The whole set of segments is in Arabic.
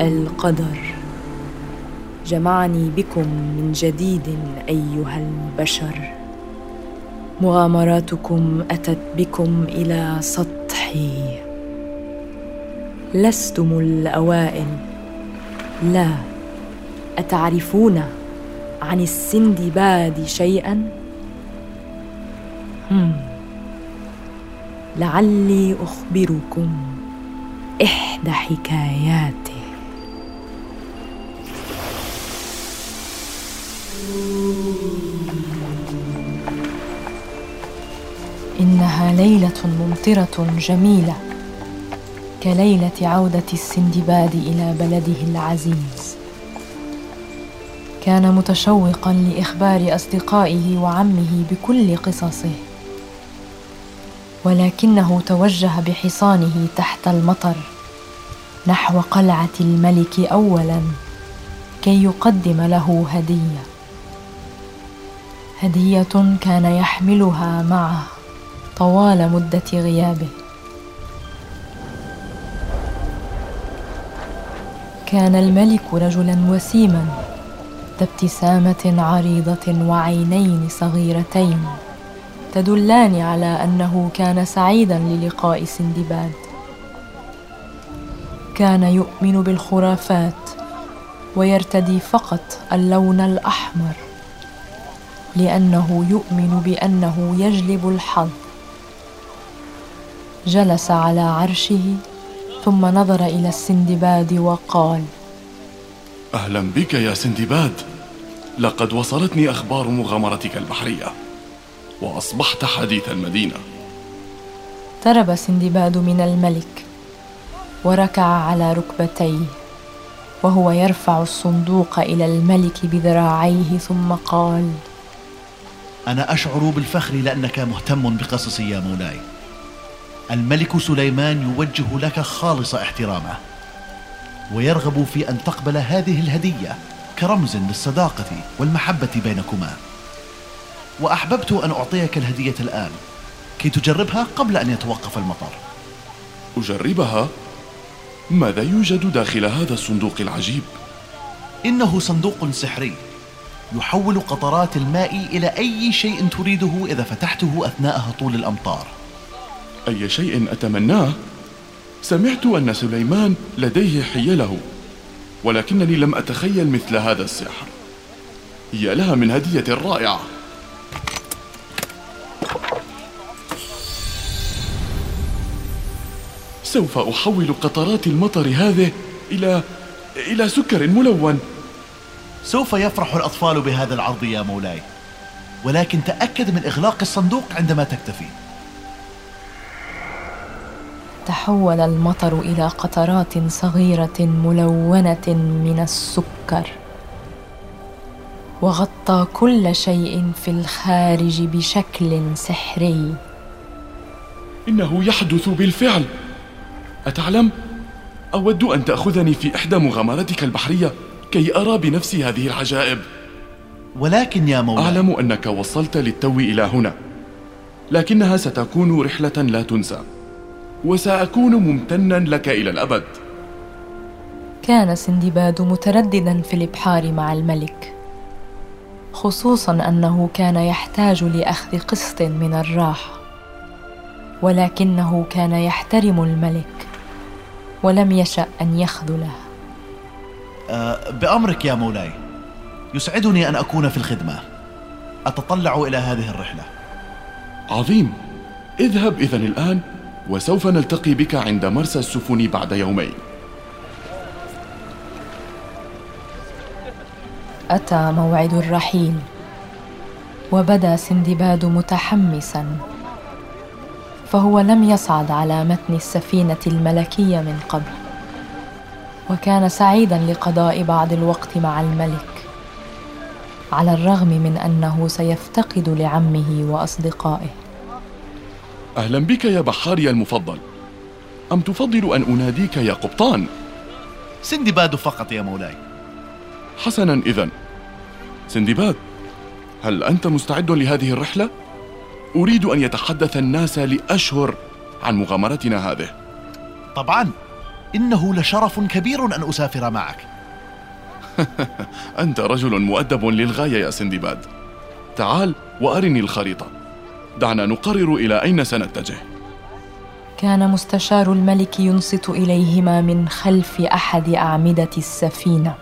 القدر. جمعني بكم من جديد أيها البشر. مغامراتكم أتت بكم إلى سطحي. لستم الأوائل. لا أتعرفون عن السندباد شيئا؟ هم. لعلي أخبركم إحدى حكاياته إنها ليلة ممطرة جميلة كليلة عودة السندباد إلى بلده العزيز. كان متشوقا لإخبار أصدقائه وعمه بكل قصصه ولكنه توجه بحصانه تحت المطر نحو قلعة الملك اولا كي يقدم له هدية. هدية كان يحملها معه طوال مدة غيابه. كان الملك رجلا وسيما ذا ابتسامة عريضة وعينين صغيرتين تدلان على أنه كان سعيدا للقاء سندباد. كان يؤمن بالخرافات ويرتدي فقط اللون الأحمر. لأنه يؤمن بأنه يجلب الحظ. جلس على عرشه ثم نظر إلى السندباد وقال أهلا بك يا سندباد. لقد وصلتني أخبار مغامرتك البحرية وأصبحت حديث المدينة. اقترب سندباد من الملك وركع على ركبتيه وهو يرفع الصندوق إلى الملك بذراعيه ثم قال أنا أشعر بالفخر لأنك مهتم بقصصي يا مولاي. الملك سليمان يوجه لك خالص احترامه ويرغب في أن تقبل هذه الهدية كرمز للصداقة والمحبة بينكما. وأحببت أن أعطيك الهدية الآن كي تجربها قبل أن يتوقف المطر. أجربها؟ ماذا يوجد داخل هذا الصندوق العجيب؟ إنه صندوق سحري. يحول قطرات الماء إلى أي شيء تريده إذا فتحته اثناء هطول الأمطار. أي شيء أتمناه؟ سمعت أن سليمان لديه حيله ولكنني لم أتخيل مثل هذا السحر. يا لها من هدية رائعة. سوف أحول قطرات المطر هذه إلى إلى سكر ملون. سوف يفرح الأطفال بهذا العرض يا مولاي. ولكن تأكد من إغلاق الصندوق عندما تكتفي. تحول المطر إلى قطرات صغيرة ملونة من السكر. وغطى كل شيء في الخارج بشكل سحري. إنه يحدث بالفعل. أتعلم؟ أود أن تأخذني في إحدى مغامراتك البحرية. كي أرى بنفسي هذه العجائب. ولكن يا مولاي. أعلم أنك وصلت للتو إلى هنا لكنها ستكون رحلة لا تنسى وسأكون ممتنا لك إلى الأبد. كان سندباد مترددا في الإبحار مع الملك خصوصا أنه كان يحتاج لأخذ قسط من الراحه ولكنه كان يحترم الملك ولم يشأ أن يخذله. أه بأمرك يا مولاي. يسعدني أن أكون في الخدمة. أتطلع إلى هذه الرحلة. عظيم. اذهب إذا الآن وسوف نلتقي بك عند مرسى السفن بعد يومين. أتى موعد الرحيل وبدأ سندباد متحمسا. فهو لم يصعد على متن السفينة الملكية من قبل. وكان سعيدا لقضاء بعض الوقت مع الملك على الرغم من أنه سيفتقد لعمه وأصدقائه. أهلا بك يا بحاري المفضل. أم تفضل أن أناديك يا قبطان؟ سندباد فقط يا مولاي. حسنا اذا. سندباد هل أنت مستعد لهذه الرحلة؟ أريد أن يتحدث الناس لأشهر عن مغامرتنا هذه. طبعا. إنه لشرف كبير أن أسافر معك. أنت رجل مؤدب للغاية يا سندباد. تعال وأرني الخريطة. دعنا نقرر إلى أين سنتجه. كان مستشار الملك ينصت إليهما من خلف أحد أعمدة السفينة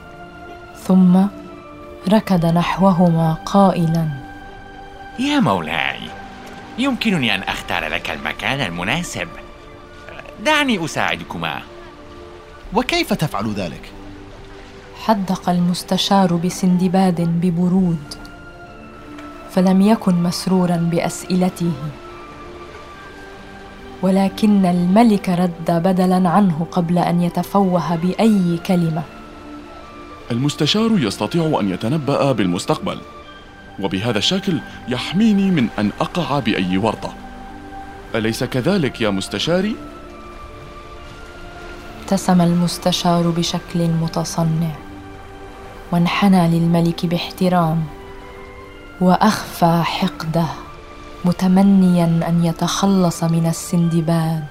ثم ركض نحوهما قائلا. يا مولاي يمكنني أن أختار لك المكان المناسب. دعني أساعدكما. وكيف تفعل ذلك؟ حدق المستشار بسندباد ببرود فلم يكن مسرورا بأسئلته. ولكن الملك رد بدلا عنه قبل أن يتفوه بأي كلمة. المستشار يستطيع أن يتنبأ بالمستقبل وبهذا الشكل يحميني من أن أقع بأي ورطة. أليس كذلك يا مستشاري؟ ابتسم المستشار بشكل متصنع وانحنى للملك باحترام وأخفى حقده متمنيا أن يتخلص من السندباد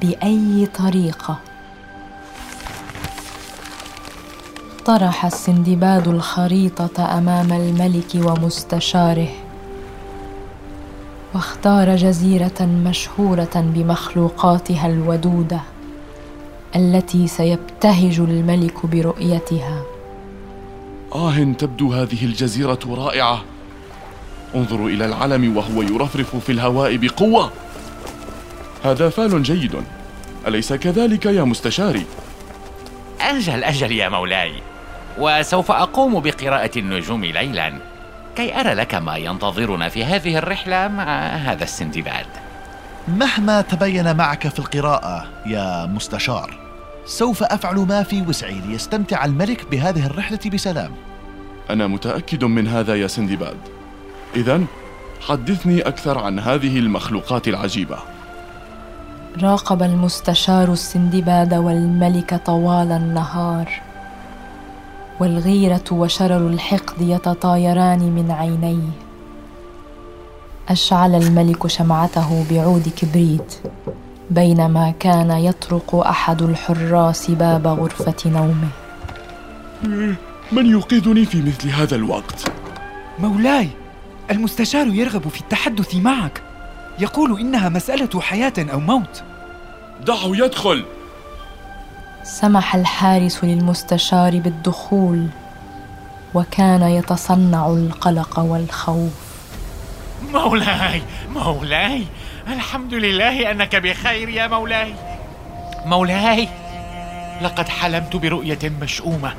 بأي طريقة. طرح السندباد الخريطة أمام الملك ومستشاره واختار جزيرة مشهورة بمخلوقاتها الودودة. التي سيبتهج الملك برؤيتها. آه تبدو هذه الجزيرة رائعة. انظروا إلى العلم وهو يرفرف في الهواء بقوة. هذا فال جيد. أليس كذلك يا مستشاري؟ أجل أجل يا مولاي. وسوف أقوم بقراءة النجوم ليلا. كي أرى لك ما ينتظرنا في هذه الرحلة مع هذا السندباد. مهما تبين معك في القراءة يا مستشار سوف أفعل ما في وسعي ليستمتع الملك بهذه الرحلة بسلام. أنا متأكد من هذا يا سندباد. اذا حدثني أكثر عن هذه المخلوقات العجيبة. راقب المستشار السندباد والملك طوال النهار. والغيرة وشرر الحقد يتطايران من عينيه. أشعل الملك شمعته بعود كبريت بينما كان يطرق أحد الحراس باب غرفة نومه. من يوقظني في مثل هذا الوقت؟ مولاي المستشار يرغب في التحدث معك. يقول إنها مسألة حياة أو موت. دعه يدخل. سمح الحارس للمستشار بالدخول وكان يتصنع القلق والخوف. مولاي مولاي الحمد لله أنك بخير يا مولاي. مولاي لقد حلمت برؤية مشؤومة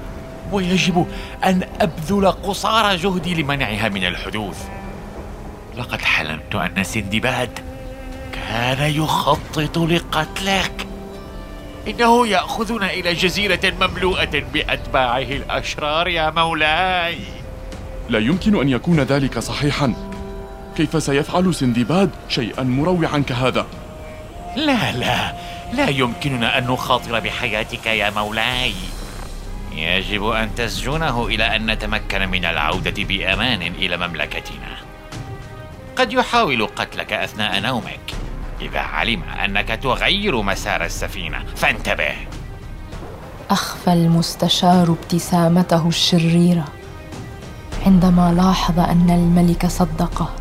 ويجب أن أبذل قصارى جهدي لمنعها من الحدوث. لقد حلمت أن سندباد كان يخطط لقتلك. إنه يأخذنا إلى جزيرة مملوءة بأتباعه الأشرار يا مولاي. لا يمكن أن يكون ذلك صحيحا. كيف سيفعل سندباد شيئا مروعا كهذا؟ لا لا. لا يمكننا أن نخاطر بحياتك يا مولاي. يجب أن تسجنه إلى أن نتمكن من العودة بأمان إلى مملكتنا. قد يحاول قتلك أثناء نومك. إذا علم أنك تغير مسار السفينة فانتبه. أخفى المستشار ابتسامته الشريرة عندما لاحظ أن الملك صدقه.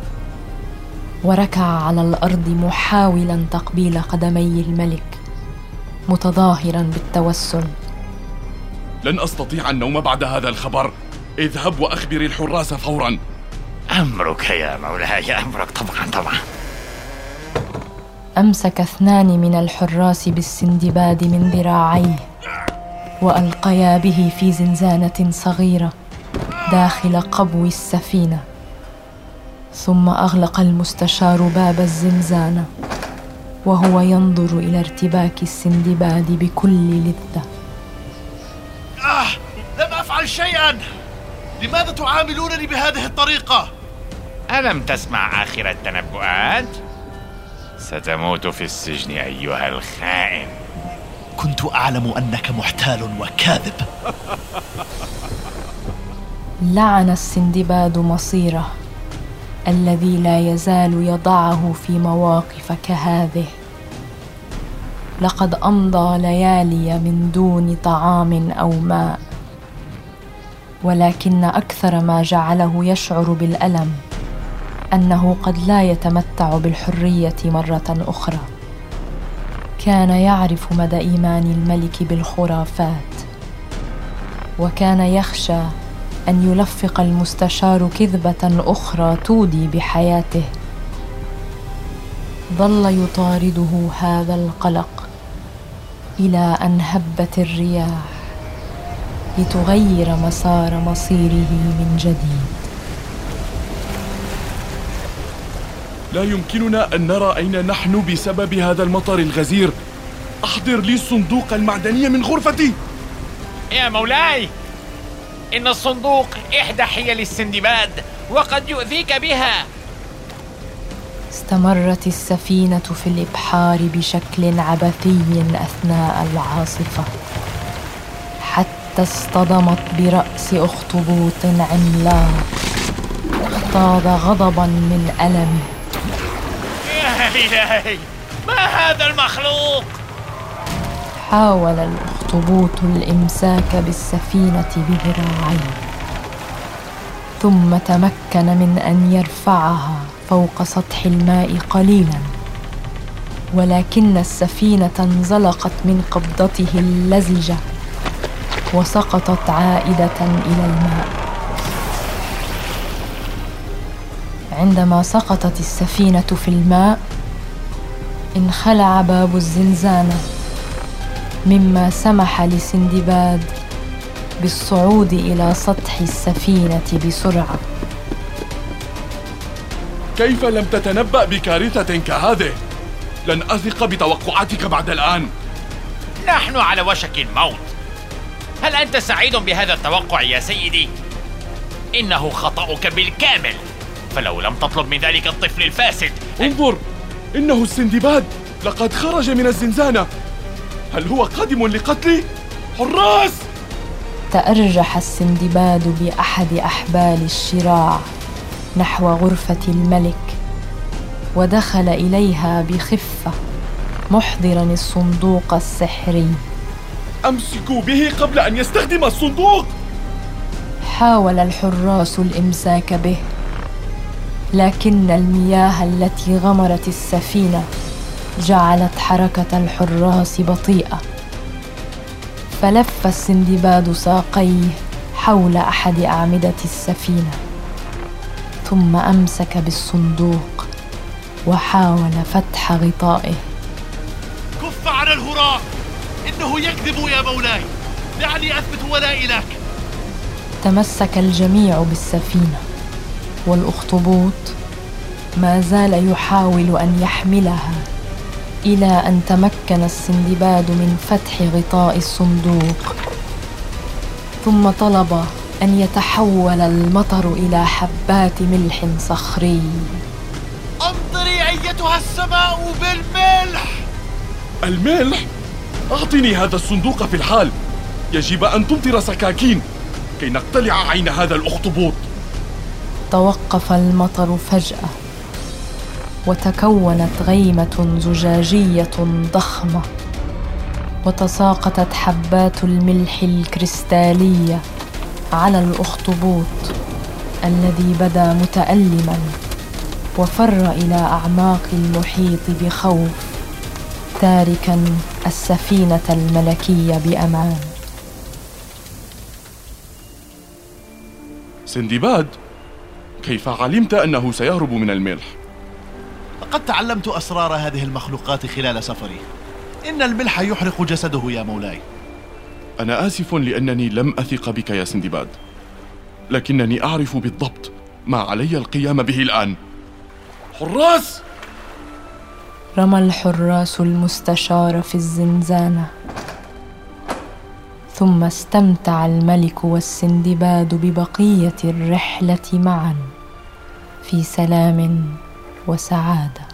وركع على الأرض محاولا تقبيل قدمي الملك متظاهرا بالتوسل. لن أستطيع النوم بعد هذا الخبر. اذهب واخبر الحراس فورا. أمرك يا مولاي أمرك طبعا طبعا. أمسك اثنان من الحراس بالسندباد من ذراعيه وألقيا به في زنزانة صغيرة داخل قبو السفينة. ثم أغلق المستشار باب الزنزانه وهو ينظر إلى ارتباك السندباد بكل لذة. آه لم أفعل شيئا. لماذا تعاملونني بهذه الطريقة؟ ألم تسمع آخر التنبؤات؟ ستموت في السجن أيها الخائن. كنت أعلم أنك محتال وكاذب. لعن السندباد مصيره. الذي لا يزال يضعه في مواقف كهذه. لقد أمضى ليالي من دون طعام أو ماء ولكن أكثر ما جعله يشعر بالألم أنه قد لا يتمتع بالحرية مرة أخرى. كان يعرف مدى إيمان الملك بالخرافات وكان يخشى أن يلفق المستشار كذبة أخرى تودي بحياته. ظل يطارده هذا القلق إلى أن هبت الرياح لتغير مسار مصيره من جديد. لا يمكننا أن نرى أين نحن بسبب هذا المطر الغزير. أحضر لي الصندوق المعدني من غرفتي. يا مولاي! إن الصندوق إحدى حيل السندباد وقد يؤذيك بها. استمرت السفينة في الإبحار بشكل عبثي أثناء العاصفة حتى اصطدمت برأس أخطبوط عملاق اغتاظ غضبا من ألمه. يا إلهي ما هذا المخلوق؟ حاول الأخطبوط الإمساك بالسفينة بذراعيه ثم تمكن من أن يرفعها فوق سطح الماء قليلا. ولكن السفينة انزلقت من قبضته اللزجة وسقطت عائدة إلى الماء. عندما سقطت السفينة في الماء انخلع باب الزنزانة. مما سمح لسندباد بالصعود إلى سطح السفينة بسرعة. كيف لم تتنبأ بكارثة كهذه؟ لن أثق بتوقعاتك بعد الآن. نحن على وشك الموت. هل أنت سعيد بهذا التوقع يا سيدي؟ إنه خطأك بالكامل. فلو لم تطلب من ذلك الطفل الفاسد انظر إنه السندباد. لقد خرج من الزنزانة. هل هو قادم لقتلي؟ حراس! تأرجح السندباد بأحد أحبال الشراع نحو غرفة الملك ودخل إليها بخفة محضرا الصندوق السحري أمسكوا به قبل أن يستخدم الصندوق حاول الحراس الإمساك به لكن المياه التي غمرت السفينة جعلت حركة الحراس بطيئة. فلف السندباد ساقيه حول أحد أعمدة السفينة. ثم أمسك بالصندوق وحاول فتح غطائه. كف عن الهراء إنه يكذب يا مولاي! دعني أثبت ولائي لك تمسك الجميع بالسفينة والأخطبوط ما زال يحاول أن يحملها. إلى أن تمكن السندباد من فتح غطاء الصندوق. ثم طلب أن يتحول المطر إلى حبات ملح صخري. امطري أيتها السماء بالملح. الملح؟ أعطني هذا الصندوق في الحال. يجب أن تمطر سكاكين كي نقتلع عين هذا الأخطبوط. توقف المطر فجأة. وتكونت غيمة زجاجية ضخمة وتساقطت حبات الملح الكريستالية على الأخطبوط الذي بدا متألما وفر إلى أعماق المحيط بخوف تاركا السفينة الملكية بأمان. سندباد كيف علمت أنه سيهرب من الملح؟ لقد تعلمت أسرار هذه المخلوقات خلال سفري. إن الملح يحرق جسده يا مولاي. أنا آسف لأنني لم أثق بك يا سندباد. لكنني أعرف بالضبط ما علي القيام به الآن. حراس! رمى الحراس المستشار في الزنزانة. ثم استمتع الملك والسندباد ببقية الرحلة معا. في سلام. وسعادة.